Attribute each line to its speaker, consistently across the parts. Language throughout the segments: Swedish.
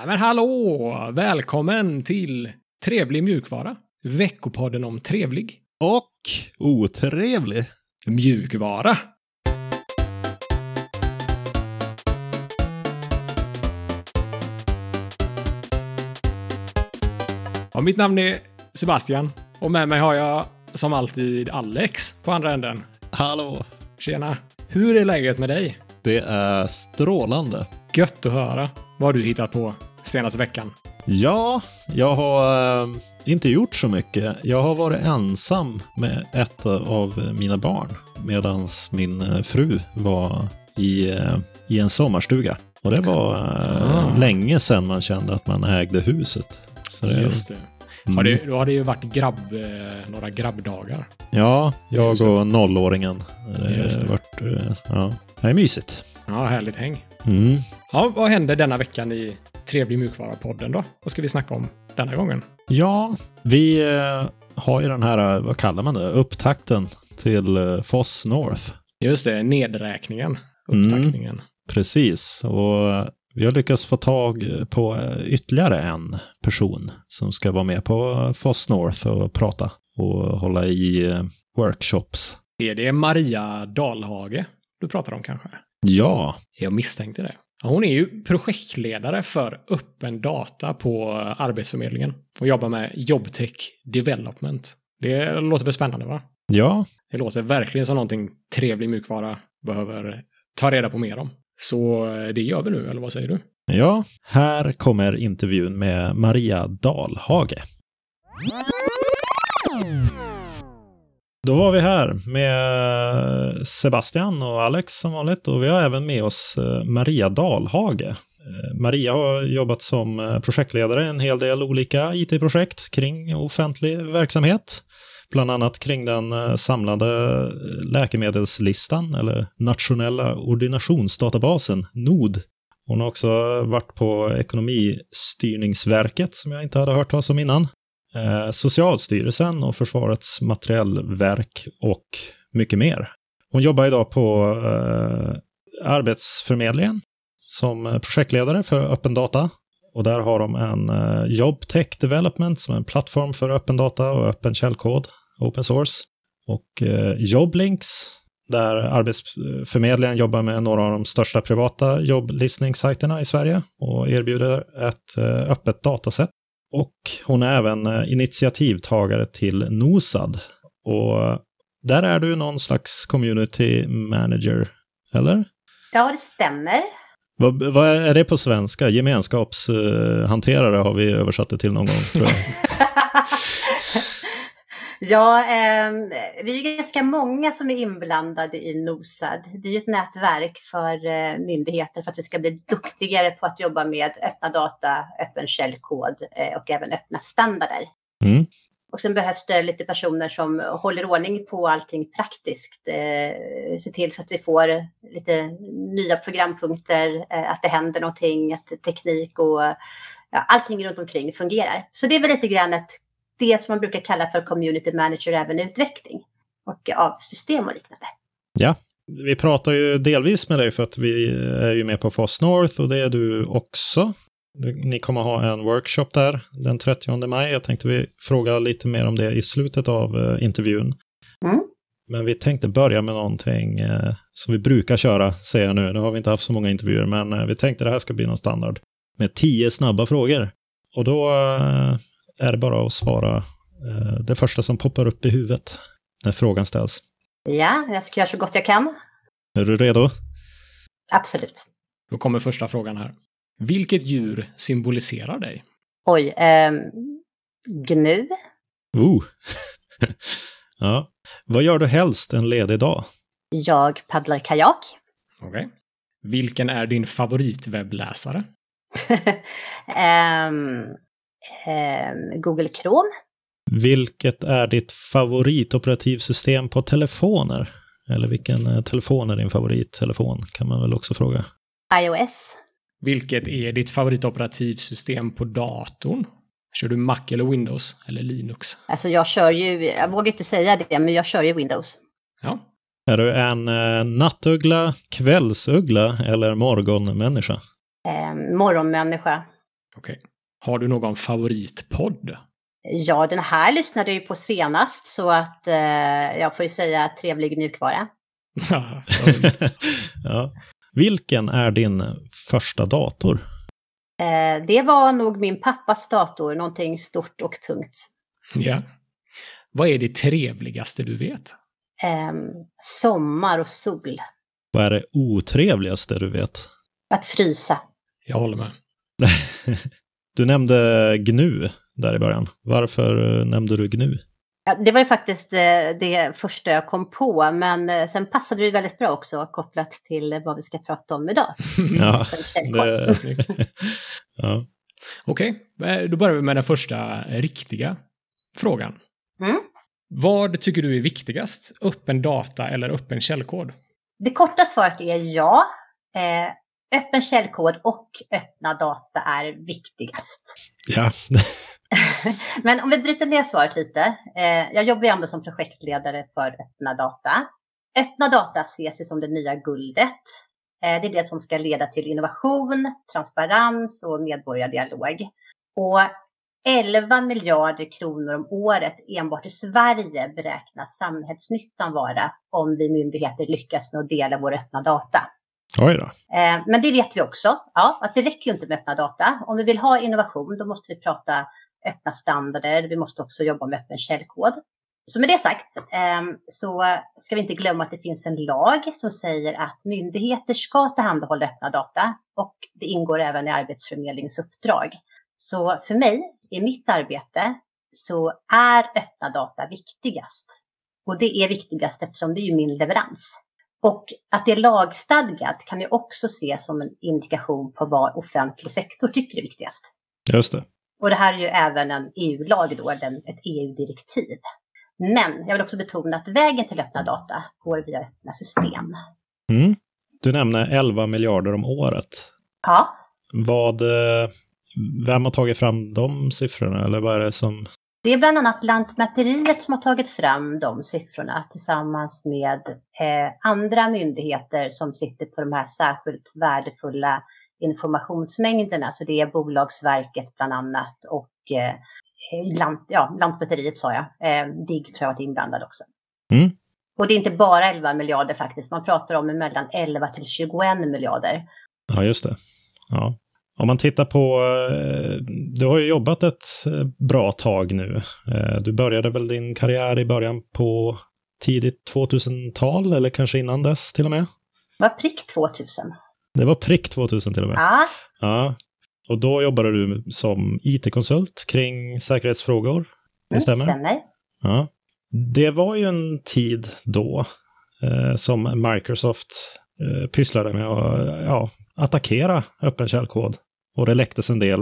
Speaker 1: Ja, men hallå! Välkommen till Trevlig mjukvara. Veckopodden om trevlig
Speaker 2: Och otrevlig.
Speaker 1: mjukvara. Ja, mitt namn är Sebastian och med mig har jag som alltid Alex på andra änden.
Speaker 2: Hallå.
Speaker 1: Tjena! Hur är läget med dig?
Speaker 2: Det är strålande.
Speaker 1: Gött att höra vad du hittat på senaste veckan.
Speaker 2: Ja, jag har eh, inte gjort så mycket. Jag har varit ensam med ett av mina barn medan min eh, fru var i, eh, i en sommarstuga. Och det var eh,
Speaker 1: Ah.
Speaker 2: länge sedan man kände att man ägde huset. Så det,
Speaker 1: Just det.
Speaker 2: Mm.
Speaker 1: Har det. Då har det ju varit grabb, några grabbdagar.
Speaker 2: Ja, jag och nollåringen.
Speaker 1: Just det.
Speaker 2: eh, ja, det är mysigt.
Speaker 1: Ja, härligt häng.
Speaker 2: Mm.
Speaker 1: Ja, vad hände denna veckan i Trevlig mjukvara-podden då? Vad ska vi snacka om denna gången?
Speaker 2: Ja, vi eh, har ju den här, eh, vad kallar man det, upptakten till eh, Foss North.
Speaker 1: Just det, nedräkningen.
Speaker 2: Mm.
Speaker 1: Upptackningen.
Speaker 2: Precis, och vi har lyckats få tag på ytterligare en person som ska vara med på Foss North och prata och hålla i workshops.
Speaker 1: Är det Maria Dalhage du pratar om kanske?
Speaker 2: Ja,
Speaker 1: Jag misstänkte det. Hon är ju projektledare för öppen data på Arbetsförmedlingen och jobbar med Jobtech Development. Det låter väl spännande va?
Speaker 2: ja,
Speaker 1: Det låter verkligen som någonting trevlig mjukvara behöver ta reda på mer om. Så eh, det gör vi nu, eller vad säger du?
Speaker 2: ja. Här kommer intervjun med Maria Dalhage. Då var vi här med Sebastian och Alex som vanligt och vi har även med oss eh, Maria Dalhage. Eh, Maria har jobbat som eh, projektledare i en hel del olika IT-projekt kring offentlig verksamhet. Bland annat kring den samlade läkemedelslistan eller nationella ordinationsdatabasen NOD. Hon har också varit på Ekonomistyrningsverket som jag inte hade hört talas om innan. Eh, Socialstyrelsen och Försvarets materiellverk och mycket mer. Hon jobbar idag på eh, Arbetsförmedlingen som projektledare för öppen data. Och där har de en eh, JobTech Development som är en plattform för öppen data och öppen källkod, open source. Och eh, Joblinks där Arbetsförmedlingen jobbar med några av de största privata jobblistningssajterna i Sverige och erbjuder ett eh, öppet datasätt. Och hon är även eh, initiativtagare till NOSAD. Och där är du någon slags community manager, eller?
Speaker 3: Ja, det stämmer.
Speaker 2: Vad, vad är det på svenska? Gemenskapshanterare har vi översatt det till någon gång, tror jag.
Speaker 3: ja, eh, vi är ganska många som är inblandade i NOSAD. Det är ju ett nätverk för eh, myndigheter för att vi ska bli duktigare på att jobba med öppna data, öppen källkod eh, och även öppna standarder.
Speaker 2: Mm.
Speaker 3: Och sen behövs det lite personer som håller ordning på allting praktiskt. Eh, se till så att vi får lite nya programpunkter, eh, att det händer någonting, att teknik och ja, allting runt omkring fungerar. Så det är väl lite grann ett, det som man brukar kalla för community manager även utveckling och av system och liknande.
Speaker 2: Ja, vi pratar ju delvis med dig för att vi är ju med på Foss North och det är du också. Ni kommer ha en workshop där den 30 maj. Jag tänkte vi fråga lite mer om det i slutet av eh, intervjun.
Speaker 3: Mm.
Speaker 2: Men vi tänkte börja med någonting eh, som vi brukar köra, säger jag nu. Nu har vi inte haft så många intervjuer, men eh, vi tänkte det här ska bli någon standard. Med tio snabba frågor. Och då är det bara att svara eh, det första som poppar upp i huvudet när frågan ställs.
Speaker 3: Ja, jag ska göra så gott jag kan.
Speaker 2: Är du redo?
Speaker 3: Absolut.
Speaker 1: Då kommer första frågan här. Vilket djur symboliserar dig?
Speaker 3: Oj, ehm, gnu.
Speaker 2: Oh. ja. Vad gör du helst en ledig dag?
Speaker 3: Jag paddlar kajak.
Speaker 1: Okej. Vilken är din favoritwebbläsare?
Speaker 3: Ehm, ehm, Google Chrome.
Speaker 2: Vilket är ditt favoritoperativsystem på telefoner? Eller vilken eh, telefon är din favorittelefon? Kan man väl också fråga.
Speaker 3: iOS.
Speaker 1: Vilket är ditt favoritoperativsystem på datorn? Kör du Mac eller Windows eller Linux?
Speaker 3: Alltså jag kör ju, jag vågar inte säga det, men jag kör ju Windows.
Speaker 1: Ja.
Speaker 2: Är du en eh, nattuggla, kvällsuggla eller morgonmänniska?
Speaker 3: Eh, morgonmänniska.
Speaker 1: Okej. Har du någon favoritpodd?
Speaker 3: Ja, den här lyssnade jag ju på senast så att eh, jag får ju säga trevlig mjukvara.
Speaker 2: ja. Vilken är din första dator?
Speaker 3: Eh, det var nog min pappas dator, någonting stort och tungt.
Speaker 1: Ja. Vad är det trevligaste du vet?
Speaker 3: Eh, sommar och sol.
Speaker 2: Vad är det otrevligaste du vet?
Speaker 3: Att frysa.
Speaker 1: Jag håller med.
Speaker 2: du nämnde GNU där i början. Varför nämnde du GNU?
Speaker 3: Ja, det var ju faktiskt eh, det första jag kom på, men eh, sen passade det väldigt bra också kopplat till vad vi ska prata om idag.
Speaker 2: ja, det...
Speaker 1: ja. Okej, okay. Eh, då börjar vi med den första riktiga frågan.
Speaker 3: Mm.
Speaker 1: Vad tycker du är viktigast? Öppen data eller öppen källkod?
Speaker 3: Det korta svaret är ja. Öppen källkod och öppna data är viktigast.
Speaker 2: Ja.
Speaker 3: Men om vi bryter ner svaret lite. Eh, jag jobbar ju ändå som projektledare för öppna data. Öppna data ses ju som det nya guldet. Eh, det är det som ska leda till innovation, transparens och medborgardialog. Och 11 miljarder kronor om året enbart i Sverige beräknas samhällsnyttan vara om vi myndigheter lyckas med att dela vår öppna data.
Speaker 2: Oj då.
Speaker 3: Eh, men det vet vi också, ja, att det räcker ju inte med öppna data. Om vi vill ha innovation, då måste vi prata öppna standarder. Vi måste också jobba med öppen källkod. Så med det sagt ehm, så ska vi inte glömma att det finns en lag som säger att myndigheter ska tillhandahålla öppna data och det ingår även i Arbetsförmedlingens uppdrag. Så för mig i mitt arbete så är öppna data viktigast. Och det är viktigast eftersom det är min leverans. Och att det är lagstadgat kan ju också ses som en indikation på vad offentlig sektor tycker är viktigast.
Speaker 2: Just det.
Speaker 3: Och det här är ju även en EU-lag då, ett EU-direktiv. Men jag vill också betona att vägen till öppna data går via öppna system.
Speaker 2: Mm. Du nämner 11 miljarder om året.
Speaker 3: Ja.
Speaker 2: Vad, eh, vem har tagit fram de siffrorna eller vad är det som?
Speaker 3: Det är bland annat Lantmäteriet som har tagit fram de siffrorna tillsammans med eh, andra myndigheter som sitter på de här särskilt värdefulla informationsmängderna. Så det är Bolagsverket bland annat och eh, lant, ja, Lantmäteriet sa jag. Eh, DIGG tror jag varit inblandad också.
Speaker 2: Mm.
Speaker 3: Och det är inte bara 11 miljarder faktiskt. Man pratar om mellan 11 till 21 miljarder.
Speaker 2: Ja, just det. Ja. Om man tittar på, eh, du har ju jobbat ett eh, bra tag nu. Eh, du började väl din karriär i början på tidigt 2000-tal eller kanske innan dess till och med?
Speaker 3: Det var prick 2000.
Speaker 2: Det var prick 2000 till och med.
Speaker 3: Ja.
Speaker 2: ja. Och då jobbade du som it-konsult kring säkerhetsfrågor. Det
Speaker 3: mm,
Speaker 2: stämmer?
Speaker 3: stämmer.
Speaker 2: Ja. Det var ju en tid då eh, som Microsoft eh, pysslade med att ja, attackera öppen källkod. Och det läcktes en del,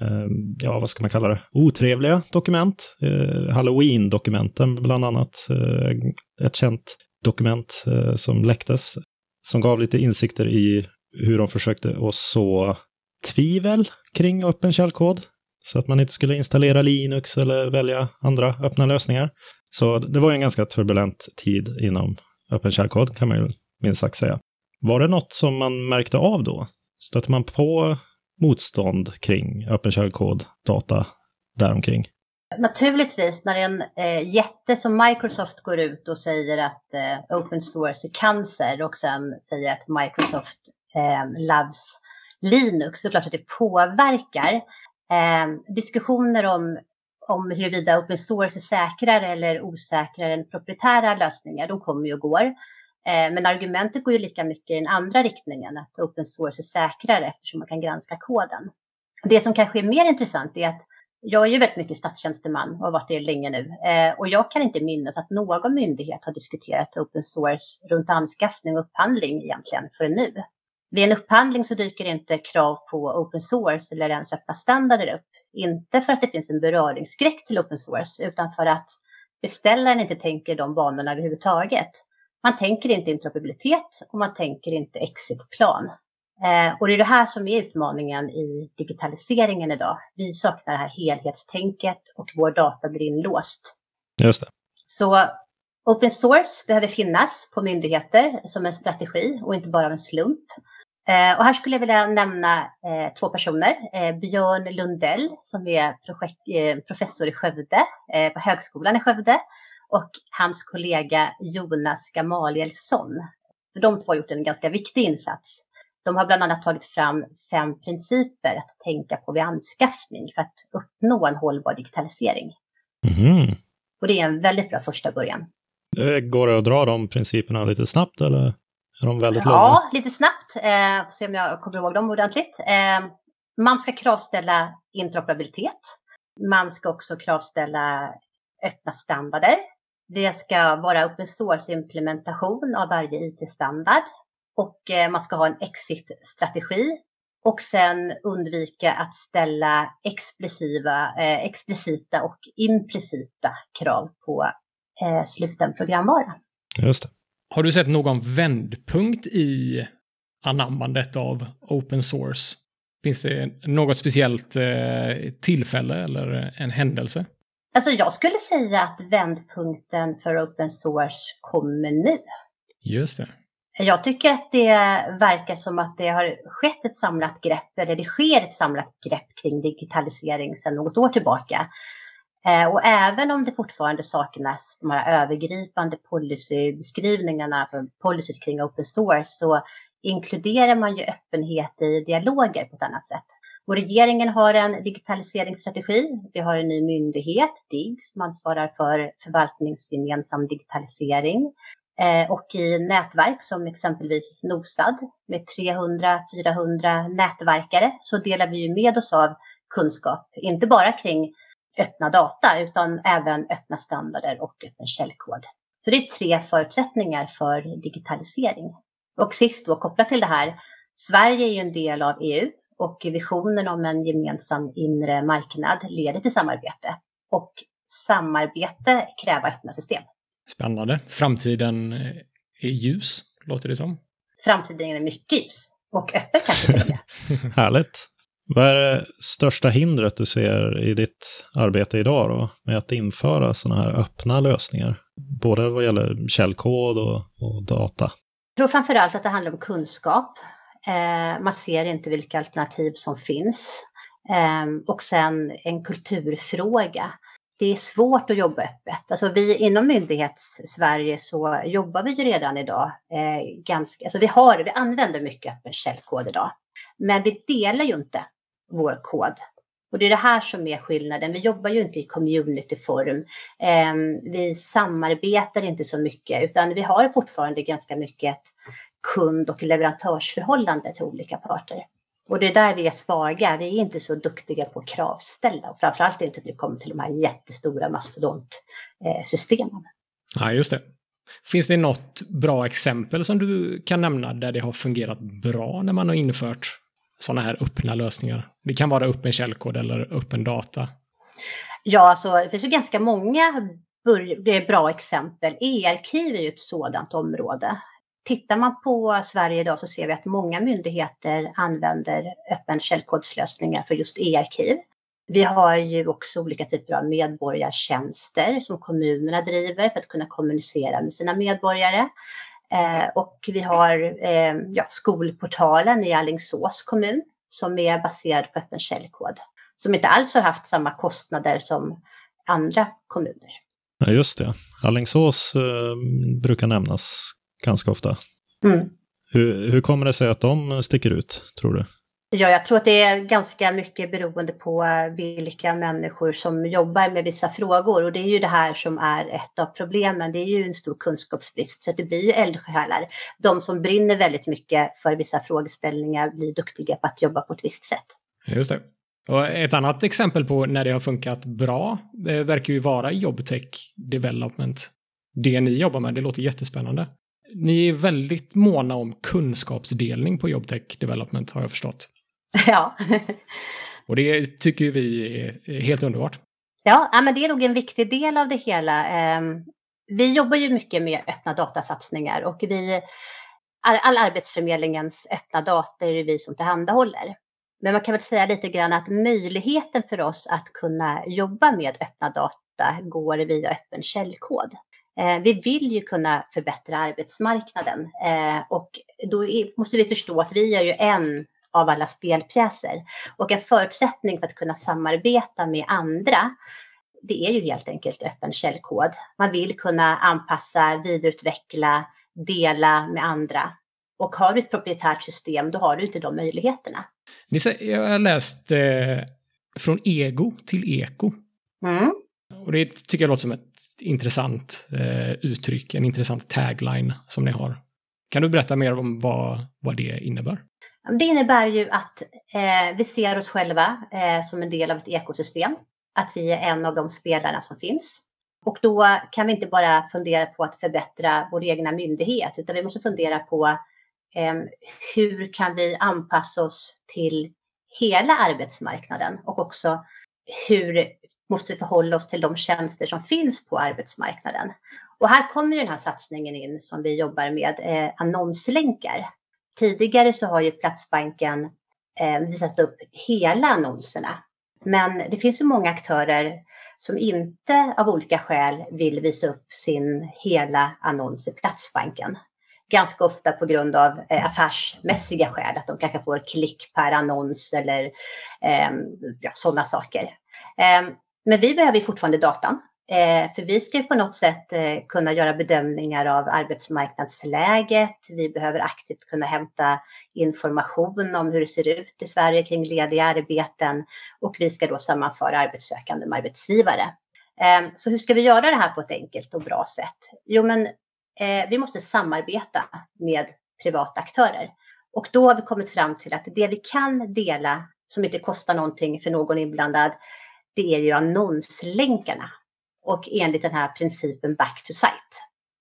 Speaker 2: eh, ja vad ska man kalla det, otrevliga dokument. Eh, Halloween-dokumenten bland annat. Eh, ett känt dokument eh, som läcktes. Som gav lite insikter i hur de försökte att så tvivel kring öppen källkod. Så att man inte skulle installera Linux eller välja andra öppna lösningar. Så det var en ganska turbulent tid inom öppen källkod kan man ju minst sagt säga. Var det något som man märkte av då? Stötte man på motstånd kring öppen källkod, data däromkring?
Speaker 3: Naturligtvis, när en eh, jätte som Microsoft går ut och säger att eh, open source är cancer och sen säger att Microsoft eh, loves Linux, så klart att det påverkar. Eh, diskussioner om, om huruvida open source är säkrare eller osäkrare än proprietära lösningar, de kommer ju och går. Eh, men argumentet går ju lika mycket i den andra riktningen, att open source är säkrare eftersom man kan granska koden. Det som kanske är mer intressant är att jag är ju väldigt mycket statstjänsteman och har varit det länge nu. Eh, och jag kan inte minnas att någon myndighet har diskuterat open source runt anskaffning och upphandling egentligen förrän nu. Vid en upphandling så dyker inte krav på open source eller ens öppna standarder upp. Inte för att det finns en beröringsskräck till open source, utan för att beställaren inte tänker de banorna överhuvudtaget. Man tänker inte interoperabilitet och man tänker inte exitplan. Eh, och det är det här som är utmaningen i digitaliseringen idag. Vi saknar det här helhetstänket och vår data blir inlåst.
Speaker 2: Just det.
Speaker 3: Så open source behöver finnas på myndigheter som en strategi och inte bara av en slump. Eh, och här skulle jag vilja nämna eh, två personer. Eh, Björn Lundell som är projekt, eh, professor i Skövde, eh, på Högskolan i Skövde. Och hans kollega Jonas Gamalielsson. De två har gjort en ganska viktig insats. De har bland annat tagit fram fem principer att tänka på vid anskaffning för att uppnå en hållbar digitalisering.
Speaker 2: Mm.
Speaker 3: Och det är en väldigt bra första början.
Speaker 2: Eh, går det att dra de principerna lite snabbt eller är de väldigt
Speaker 3: ja,
Speaker 2: långa?
Speaker 3: lite snabbt. Eh, se om jag kommer ihåg dem ordentligt. Eh, man ska kravställa interoperabilitet. Man ska också kravställa öppna standarder. Det ska vara open source-implementation av varje IT-standard. Och eh, man ska ha en exit-strategi. Och sen undvika att ställa explicita, eh, explicita och implicita krav på eh, sluten programvara.
Speaker 2: Just det.
Speaker 1: Har du sett någon vändpunkt i anammandet av open source? Finns det något speciellt eh, tillfälle eller en händelse?
Speaker 3: Alltså jag skulle säga att vändpunkten för open source kommer nu.
Speaker 1: Just det.
Speaker 3: Jag tycker att det verkar som att det har skett ett samlat grepp, eller det sker ett samlat grepp kring digitalisering sedan något år tillbaka. Eh, och även om det fortfarande saknas de här övergripande policybeskrivningarna, alltså policies kring open source, så inkluderar man ju öppenhet i dialoger på ett annat sätt. Och regeringen har en digitaliseringsstrategi. Vi har en ny myndighet, DIGG, som ansvarar för förvaltningsgemensam digitalisering. Eh, och i nätverk som exempelvis Nosad med 300-400 nätverkare så delar vi ju med oss av kunskap, inte bara kring öppna data utan även öppna standarder och öppen källkod. Så det är tre förutsättningar för digitalisering. Och sist då kopplat till det här, Sverige är ju en del av EU och visionen om en gemensam inre marknad leder till samarbete. Och samarbete kräver öppna system.
Speaker 1: Spännande. Framtiden är ljus, låter det som.
Speaker 3: Framtiden är mycket ljus. Och öppet kanske.
Speaker 2: Härligt. Vad är det största hindret du ser i ditt arbete idag då, med att införa sådana här öppna lösningar? Både vad gäller källkod och, och data.
Speaker 3: Jag tror framför allt att det handlar om kunskap. Eh, man ser inte vilka alternativ som finns. Eh, och sen en kulturfråga. Det är svårt att jobba öppet. Alltså vi inom myndighets-Sverige så jobbar vi ju redan idag eh, ganska, alltså vi har, vi använder mycket öppen källkod idag. Men vi delar ju inte vår kod. Och det är det här som är skillnaden. Vi jobbar ju inte i communityform. Ehm, vi samarbetar inte så mycket utan vi har fortfarande ganska mycket kund och leverantörsförhållande till olika parter. Och det är där vi är svaga. Vi är inte så duktiga på att kravställa och framförallt inte när det kommer till de här jättestora mastodontsystemen.
Speaker 1: Ja, just det. Finns det något bra exempel som du kan nämna där det har fungerat bra när man har infört sådana här öppna lösningar? Det kan vara öppen källkod eller öppen data.
Speaker 3: Ja, alltså, det finns ju ganska många bra exempel. E-arkiv är ju ett sådant område. Tittar man på Sverige idag så ser vi att många myndigheter använder öppen källkodslösningar för just e-arkiv. Vi har ju också olika typer av medborgartjänster som kommunerna driver för att kunna kommunicera med sina medborgare. Eh, och vi har eh, ja, skolportalen i Allingsås kommun som är baserad på öppen källkod. Som inte alls har haft samma kostnader som andra kommuner.
Speaker 2: Ja, just det. Allingsås eh, brukar nämnas ganska ofta.
Speaker 3: Mm.
Speaker 2: Hur, hur kommer det sig att de sticker ut, tror du?
Speaker 3: Ja, jag tror att det är ganska mycket beroende på vilka människor som jobbar med vissa frågor. Och det är ju det här som är ett av problemen. Det är ju en stor kunskapsbrist. Så det blir ju eldsjälar. De som brinner väldigt mycket för vissa frågeställningar blir duktiga på att jobba på ett visst sätt.
Speaker 1: Just det. Och ett annat exempel på när det har funkat bra eh, verkar ju vara Jobtech Development. Det ni jobbar med, det låter jättespännande. Ni är väldigt måna om kunskapsdelning på Jobtech Development har jag förstått.
Speaker 3: Ja.
Speaker 1: Och det tycker vi är helt underbart.
Speaker 3: Ja, men det är nog en viktig del av det hela. Ehm, vi jobbar ju mycket med öppna datasatsningar och vi, all Arbetsförmedlingens öppna data är det vi som tillhandahåller. Men man kan väl säga lite grann att möjligheten för oss att kunna jobba med öppna data går via öppen källkod. Eh, vi vill ju kunna förbättra arbetsmarknaden eh, och då måste vi förstå att vi är ju en av alla spelpjäser. Och en förutsättning för att kunna samarbeta med andra, det är ju helt enkelt öppen källkod. Man vill kunna anpassa, vidareutveckla, dela med andra. Och har du ett proprietärt system, då har du inte de möjligheterna.
Speaker 1: Jag har läst eh, från ego till eko. Mm. Och det tycker jag låter som ett intressant eh, uttryck, en intressant tagline som ni har. Kan du berätta mer om vad, vad det innebär?
Speaker 3: Det innebär ju att eh, vi ser oss själva eh, som en del av ett ekosystem. Att vi är en av de spelarna som finns. Och då kan vi inte bara fundera på att förbättra vår egna myndighet, utan vi måste fundera på eh, hur kan vi anpassa oss till hela arbetsmarknaden och också hur måste vi förhålla oss till de tjänster som finns på arbetsmarknaden. Och här kommer den här satsningen in som vi jobbar med, eh, annonslänkar. Tidigare så har ju Platsbanken eh, visat upp hela annonserna. Men det finns ju många aktörer som inte av olika skäl vill visa upp sin hela annons i Platsbanken. Ganska ofta på grund av eh, affärsmässiga skäl, att de kanske får klick per annons eller eh, ja, sådana saker. Eh, men vi behöver fortfarande datan eh, för vi ska ju på något sätt eh, kunna göra bedömningar av arbetsmarknadsläget. Vi behöver aktivt kunna hämta information om hur det ser ut i Sverige kring lediga arbeten och vi ska då sammanföra arbetssökande med arbetsgivare. Ehm, så hur ska vi göra det här på ett enkelt och bra sätt? Jo, men eh, vi måste samarbeta med privata aktörer och då har vi kommit fram till att det vi kan dela som inte kostar någonting för någon inblandad, det är ju annonslänkarna och enligt den här principen back to site.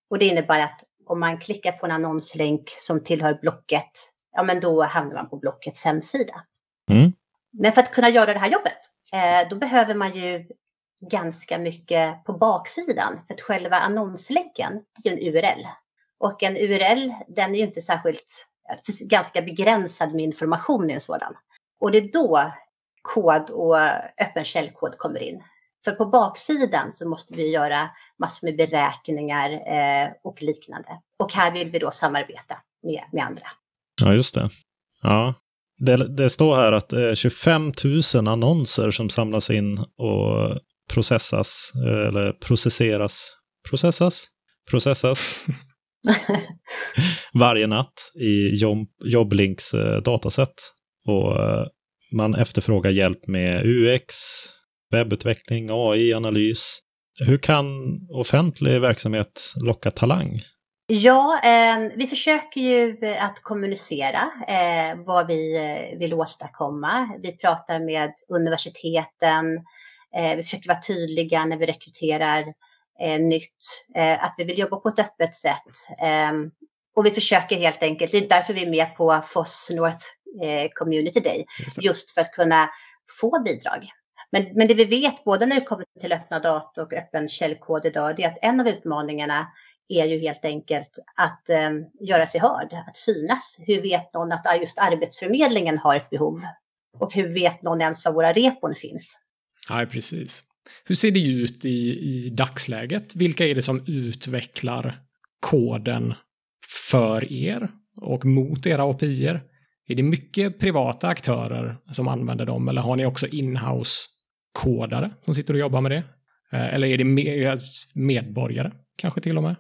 Speaker 3: Och det innebär att om man klickar på en annonslänk som tillhör Blocket, ja men då hamnar man på Blockets hemsida. Mm. Men för att kunna göra det här jobbet, eh, då behöver man ju ganska mycket på baksidan. För att själva annonslänken, det är ju en URL. Och en URL, den är ju inte särskilt, ganska begränsad med information i en sådan. Och det är då kod och öppen källkod kommer in. För på baksidan så måste vi göra massor med beräkningar eh, och liknande. Och här vill vi då samarbeta med, med andra.
Speaker 2: Ja, just det. Ja. Det, det står här att det är 25 000 annonser som samlas in och processas, eller processeras, processas, processas varje natt i Job, Joblinks eh, dataset. Och eh, man efterfrågar hjälp med UX, webbutveckling, AI-analys. Hur kan offentlig verksamhet locka talang?
Speaker 3: Ja, eh, vi försöker ju eh, att kommunicera eh, vad vi eh, vill åstadkomma. Vi pratar med universiteten. Eh, vi försöker vara tydliga när vi rekryterar eh, nytt. Eh, att vi vill jobba på ett öppet sätt. Eh, och vi försöker helt enkelt, det är därför vi är med på FOSS North Community Day, just, just för att kunna få bidrag. Men, men det vi vet, både när det kommer till öppna data och öppen källkod idag, det är att en av utmaningarna är ju helt enkelt att eh, göra sig hörd, att synas. Hur vet någon att just Arbetsförmedlingen har ett behov? Och hur vet någon ens var våra repon finns?
Speaker 1: Ja, precis. Hur ser det ut i, i dagsläget? Vilka är det som utvecklar koden för er och mot era API-er? Är det mycket privata aktörer som använder dem eller har ni också inhouse kodare som sitter och jobbar med det? Eh, eller är det medborgare kanske till och med?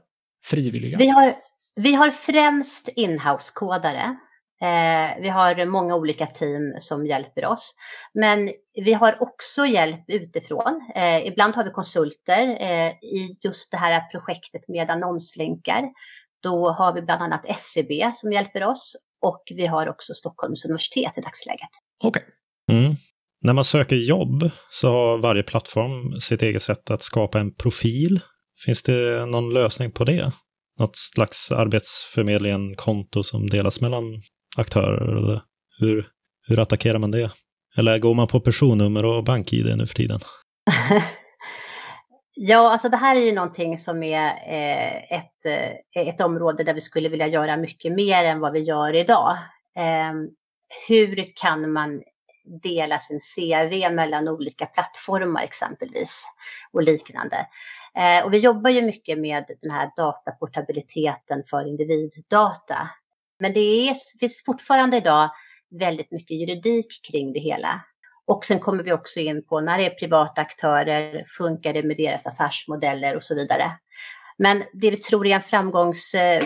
Speaker 1: Frivilliga?
Speaker 3: Vi har, vi har främst inhouse-kodare. Eh, vi har många olika team som hjälper oss. Men vi har också hjälp utifrån. Eh, ibland har vi konsulter eh, i just det här projektet med annonslänkar. Då har vi bland annat SCB som hjälper oss och vi har också Stockholms universitet i dagsläget.
Speaker 1: Okej.
Speaker 2: Okay. Mm. När man söker jobb så har varje plattform sitt eget sätt att skapa en profil. Finns det någon lösning på det? Något slags Arbetsförmedlingen-konto som delas mellan aktörer? Eller hur, hur attackerar man det? Eller går man på personnummer och bank-id nu för tiden?
Speaker 3: ja, alltså det här är ju någonting som är eh, ett, eh, ett område där vi skulle vilja göra mycket mer än vad vi gör idag. Eh, hur kan man dela sin CV mellan olika plattformar exempelvis och liknande. Eh, och vi jobbar ju mycket med den här dataportabiliteten för individdata. Men det är, finns fortfarande idag väldigt mycket juridik kring det hela. Och sen kommer vi också in på när det är privata aktörer, funkar det med deras affärsmodeller och så vidare. Men det vi tror är en framgångs... Eh,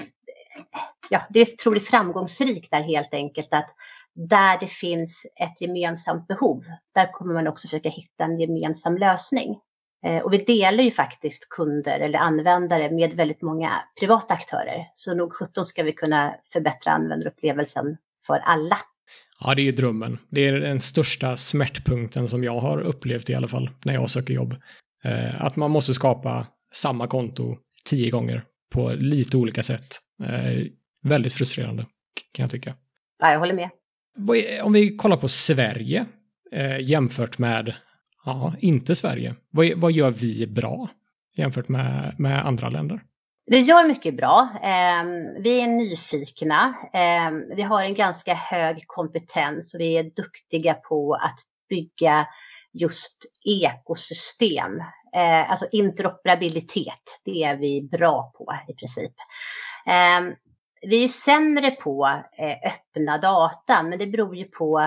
Speaker 3: ja, det vi tror är framgångsrikt är helt enkelt att där det finns ett gemensamt behov, där kommer man också försöka hitta en gemensam lösning. Eh, och vi delar ju faktiskt kunder eller användare med väldigt många privata aktörer. Så nog 17 ska vi kunna förbättra användarupplevelsen för alla.
Speaker 1: Ja, det är ju drömmen. Det är den största smärtpunkten som jag har upplevt i alla fall när jag söker jobb. Eh, att man måste skapa samma konto tio gånger på lite olika sätt. Eh, väldigt frustrerande kan jag tycka.
Speaker 3: Ja, jag håller med.
Speaker 1: Om vi kollar på Sverige eh, jämfört med, ja, inte Sverige. Vad, vad gör vi bra jämfört med, med andra länder?
Speaker 3: Vi gör mycket bra. Ehm, vi är nyfikna. Ehm, vi har en ganska hög kompetens och vi är duktiga på att bygga just ekosystem. Ehm, alltså interoperabilitet, det är vi bra på i princip. Vi är sämre på eh, öppna data, men det beror ju på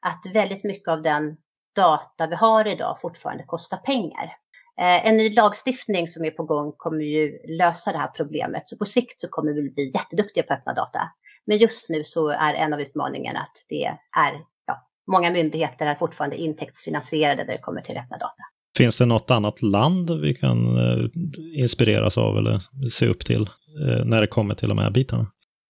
Speaker 3: att väldigt mycket av den data vi har idag fortfarande kostar pengar. Eh, en ny lagstiftning som är på gång kommer ju lösa det här problemet. Så på sikt så kommer vi bli jätteduktiga på öppna data. Men just nu så är en av utmaningarna att det är, ja, många myndigheter är fortfarande intäktsfinansierade när det kommer till öppna data.
Speaker 2: Finns det något annat land vi kan eh, inspireras av eller se upp till eh, när det kommer till de här bitarna?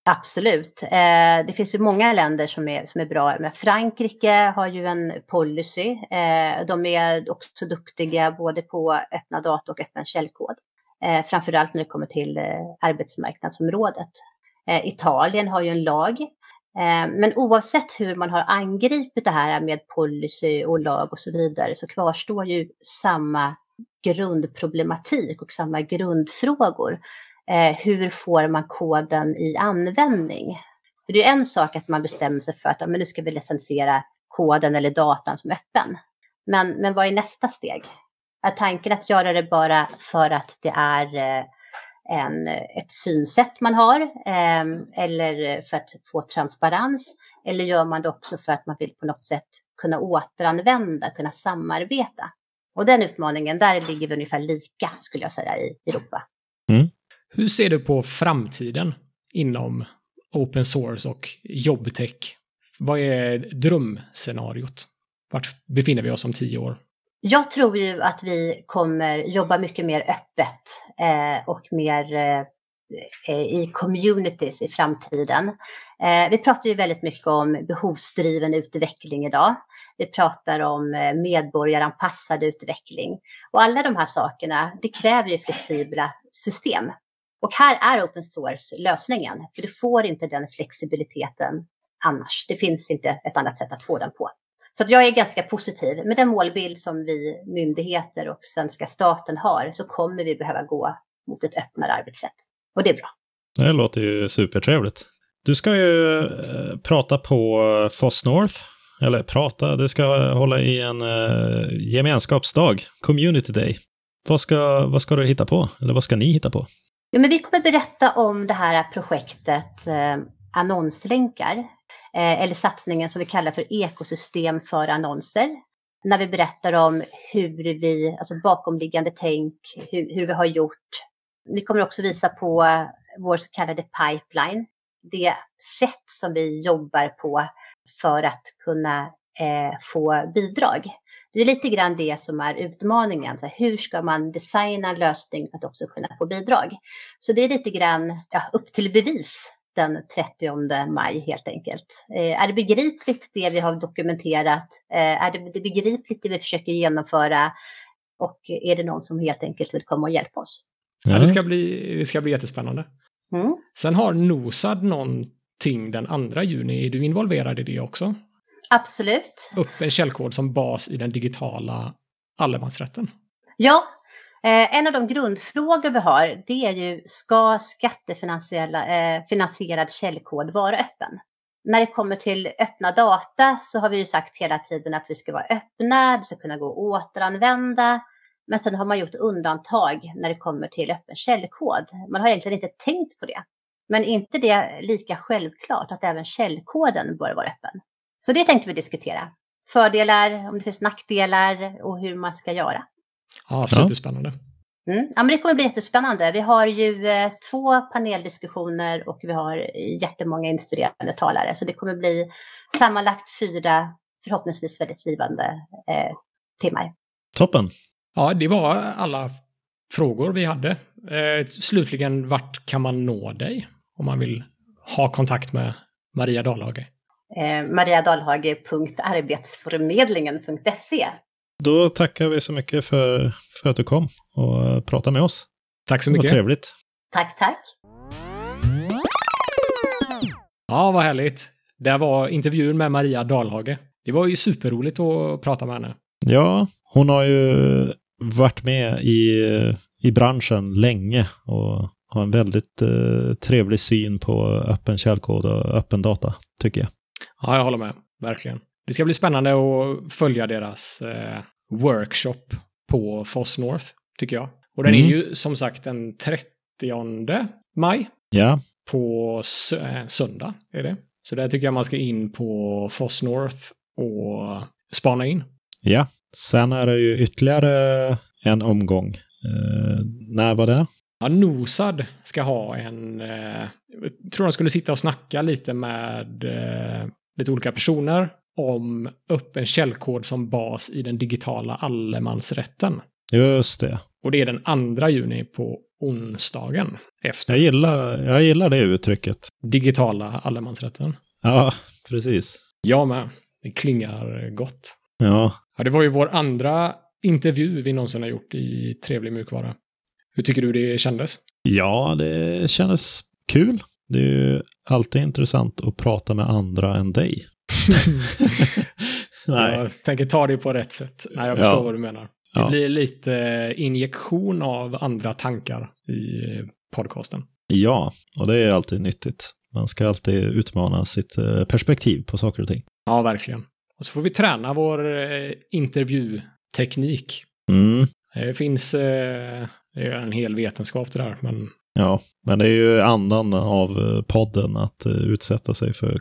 Speaker 3: Absolut. Eh, det finns ju många länder som är, som är bra. Men Frankrike har ju en policy. Eh, de är också duktiga både på öppna data och öppen källkod. Eh, framförallt när det kommer till eh, arbetsmarknadsområdet. Eh, Italien har ju en lag. Eh, men oavsett hur man har angripit det här med policy och lag och så vidare så kvarstår ju samma grundproblematik och samma grundfrågor eh, hur får man koden i användning? För det är en sak att man bestämmer sig för att ja, men nu ska vi licensiera koden eller datan som öppen. Men, men vad är nästa steg? Är tanken att göra det bara för att det är eh, en, ett synsätt man har eh, eller för att få transparens? Eller gör man det också för att man vill på något sätt kunna återanvända, kunna samarbeta? Och den utmaningen, där ligger vi ungefär lika skulle jag säga i Europa.
Speaker 1: Hur ser du på framtiden inom open source och jobbtech? Vad är drömscenariot? Vart befinner vi oss om tio år?
Speaker 3: Jag tror ju att vi kommer jobba mycket mer öppet eh, och mer eh, i communities i framtiden. Eh, vi pratar ju väldigt mycket om behovsdriven utveckling idag. Vi pratar om eh, medborgaranpassad utveckling. Och alla de här sakerna, det kräver ju flexibla system. Och här är open source lösningen, för du får inte den flexibiliteten annars. Det finns inte ett annat sätt att få den på. Så jag är ganska positiv. Med den målbild som vi myndigheter och svenska staten har så kommer vi behöva gå mot ett öppnare arbetssätt. Och det är bra.
Speaker 2: Det låter ju supertrevligt. Du ska ju eh, prata på FOSS North. Eller prata, du ska hålla i en eh, gemenskapsdag, Community Day. Vad ska, vad ska du hitta på? Eller vad ska ni hitta på?
Speaker 3: Ja, men vi kommer berätta om det här projektet eh, annonslänkar eh, eller satsningen som vi kallar för ekosystem för annonser. När vi berättar om hur vi, alltså bakomliggande tänk, hur, hur vi har gjort. Vi kommer också visa på vår så kallade pipeline, det sätt som vi jobbar på för att kunna eh, få bidrag. Det är lite grann det som är utmaningen. Så hur ska man designa en lösning för att också kunna få bidrag? Så det är lite grann ja, upp till bevis den 30 maj helt enkelt. Eh, är det begripligt det vi har dokumenterat? Eh, är det, det begripligt det vi försöker genomföra? Och är det någon som helt enkelt vill komma och hjälpa oss?
Speaker 1: Ja, det ska bli, det ska bli jättespännande. Mm. Sen har Nosad någonting den 2 juni. Är du involverad i det också?
Speaker 3: Absolut.
Speaker 1: Upp en källkod som bas i den digitala allemansrätten.
Speaker 3: Ja, eh, en av de grundfrågor vi har det är ju ska skattefinansierad eh, källkod vara öppen? När det kommer till öppna data så har vi ju sagt hela tiden att vi ska vara öppna, det ska kunna gå att återanvända. Men sen har man gjort undantag när det kommer till öppen källkod. Man har egentligen inte tänkt på det. Men inte det lika självklart att även källkoden bör vara öppen. Så det tänkte vi diskutera. Fördelar, om det finns nackdelar och hur man ska göra.
Speaker 1: Ja, superspännande.
Speaker 3: Mm. Ja, men det kommer bli jättespännande. Vi har ju eh, två paneldiskussioner och vi har jättemånga inspirerande talare. Så det kommer bli sammanlagt fyra, förhoppningsvis väldigt givande eh, timmar.
Speaker 2: Toppen.
Speaker 1: Ja, det var alla frågor vi hade. Eh, slutligen, vart kan man nå dig om man vill ha kontakt med Maria Dahlhage?
Speaker 3: Eh, mariadalhage.arbetsförmedlingen.se
Speaker 2: Då tackar vi så mycket för, för att du kom och pratade med oss.
Speaker 1: Tack så
Speaker 2: Det var
Speaker 1: mycket.
Speaker 2: trevligt.
Speaker 3: Tack, tack.
Speaker 1: Ja, vad härligt. Det var intervjun med Maria Dahlhage. Det var ju superroligt att prata med henne.
Speaker 2: Ja, hon har ju varit med i, i branschen länge och har en väldigt eh, trevlig syn på öppen källkod och öppen data, tycker jag.
Speaker 1: Ja, jag håller med. Verkligen. Det ska bli spännande att följa deras eh, workshop på Foss North, tycker jag. Och den
Speaker 2: Mm.
Speaker 1: är ju som sagt den 30 maj
Speaker 2: Ja,
Speaker 1: på sö- eh, söndag. Är det. Så där tycker jag man ska in på Foss North och spana in.
Speaker 2: ja. Sen är det ju ytterligare en omgång. Eh, när var det?
Speaker 1: Ja, Nosad ska ha en... Eh, jag tror de skulle sitta och snacka lite med eh, lite olika personer om öppen källkod som bas i den digitala allemansrätten.
Speaker 2: Just det.
Speaker 1: Och det är den 2 juni på onsdagen efter
Speaker 2: Jag gillar, jag gillar det uttrycket.
Speaker 1: digitala allemansrätten.
Speaker 2: Ja, precis.
Speaker 1: Jag med. Det klingar gott.
Speaker 2: Ja,
Speaker 1: Ja, det var ju vår andra intervju vi någonsin har gjort i Trevlig mjukvara. Hur tycker du det kändes?
Speaker 2: ja det kändes kul. Det är ju alltid intressant att prata med andra än dig. Nej,
Speaker 1: Jag tänker ta det på rätt sätt. Nej, jag förstår
Speaker 2: Ja.
Speaker 1: vad du menar. Det
Speaker 2: Ja.
Speaker 1: blir lite injektion av andra tankar i podcasten.
Speaker 2: ja, och det är alltid nyttigt. Man ska alltid utmana sitt eh, perspektiv på saker och ting.
Speaker 1: Ja, verkligen. Och så får vi träna vår eh, intervjuteknik.
Speaker 2: Mm.
Speaker 1: Det finns eh, det är en hel vetenskap det där, men
Speaker 2: Ja, men det är ju andan av eh, podden att eh, utsätta sig för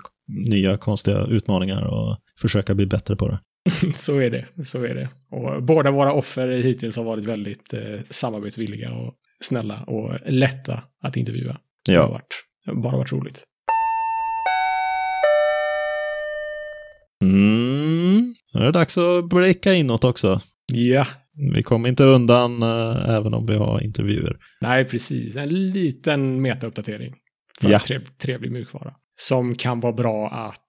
Speaker 2: nya konstiga utmaningar och försöka bli bättre på det.
Speaker 1: så är det. Så är det. Och båda våra offer hittills har varit väldigt eh, samarbetsvilliga och snälla och lätta att intervjua. Det har
Speaker 2: Ja,
Speaker 1: varit, bara varit roligt.
Speaker 2: mm. Nu är det dags att blicka inåt också.
Speaker 1: Ja,
Speaker 2: Vi kommer inte undan eh, även om vi har intervjuer.
Speaker 1: nej precis. En liten metauppdatering. För
Speaker 2: Ja.
Speaker 1: trev, trevlig mjukvara. Som kan vara bra att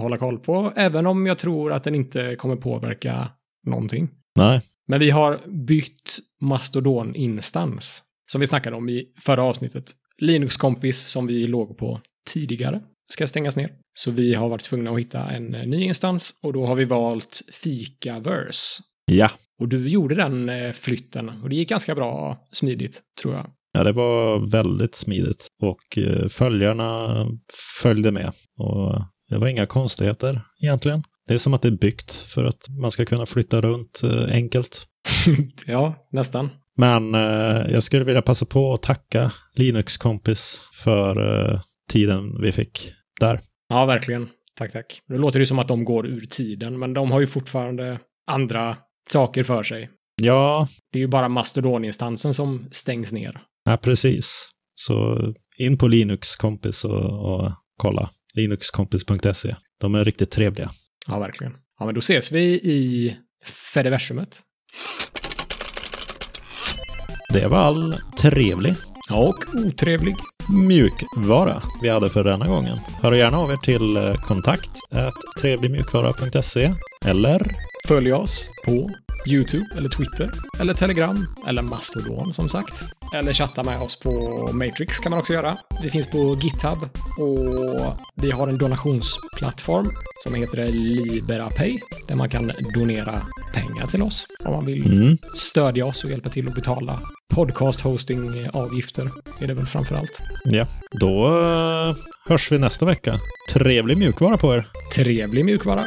Speaker 1: hålla koll på, även om jag tror att den inte kommer påverka någonting.
Speaker 2: Nej,
Speaker 1: Men vi har bytt Mastodon-instans, som vi snackade om i förra avsnittet. Linux-kompis som vi låg på tidigare ska stängas ner. Så vi har varit tvungna att hitta en eh, ny instans och då har vi valt Fikaverse.
Speaker 2: ja.
Speaker 1: Och du gjorde den eh, flytten och det gick ganska bra smidigt, tror jag.
Speaker 2: Ja, det var väldigt smidigt och eh, följarna följde med. Och det var inga konstigheter egentligen. Det är som att det är byggt för att man ska kunna flytta runt eh, enkelt.
Speaker 1: ja, nästan.
Speaker 2: Men eh, jag skulle vilja passa på att tacka Linux-kompis för eh, tiden vi fick där.
Speaker 1: Ja, verkligen. Tack, tack. Nu låter det som att de går ur tiden, men de har ju fortfarande andra saker för sig.
Speaker 2: Ja,
Speaker 1: Det är ju bara Mastodon-instansen som stängs ner.
Speaker 2: ja precis. Så in på Linux-kompis och, och kolla. Linuxkompis.se. De är riktigt trevliga.
Speaker 1: Ja, verkligen. Ja, men då ses vi i Fediversumet.
Speaker 2: Det var all trevlig
Speaker 1: och otrevlig.
Speaker 2: mjukvara vi hade för denna gången. Hör gärna av er till eh, kontakt trevligmjukvara.se eller
Speaker 1: Följ oss på YouTube eller Twitter eller Telegram eller Mastodon som sagt. Eller chatta med oss på Matrix kan man också göra. Vi finns på GitHub och vi har en donationsplattform som heter LiberaPay där man kan donera pengar till oss om man vill
Speaker 2: mm,
Speaker 1: stödja oss och hjälpa till att betala podcast hosting avgifter är det väl framför allt.
Speaker 2: ja, då eh, hörs vi nästa vecka. Trevlig mjukvara på er!
Speaker 1: Trevlig mjukvara.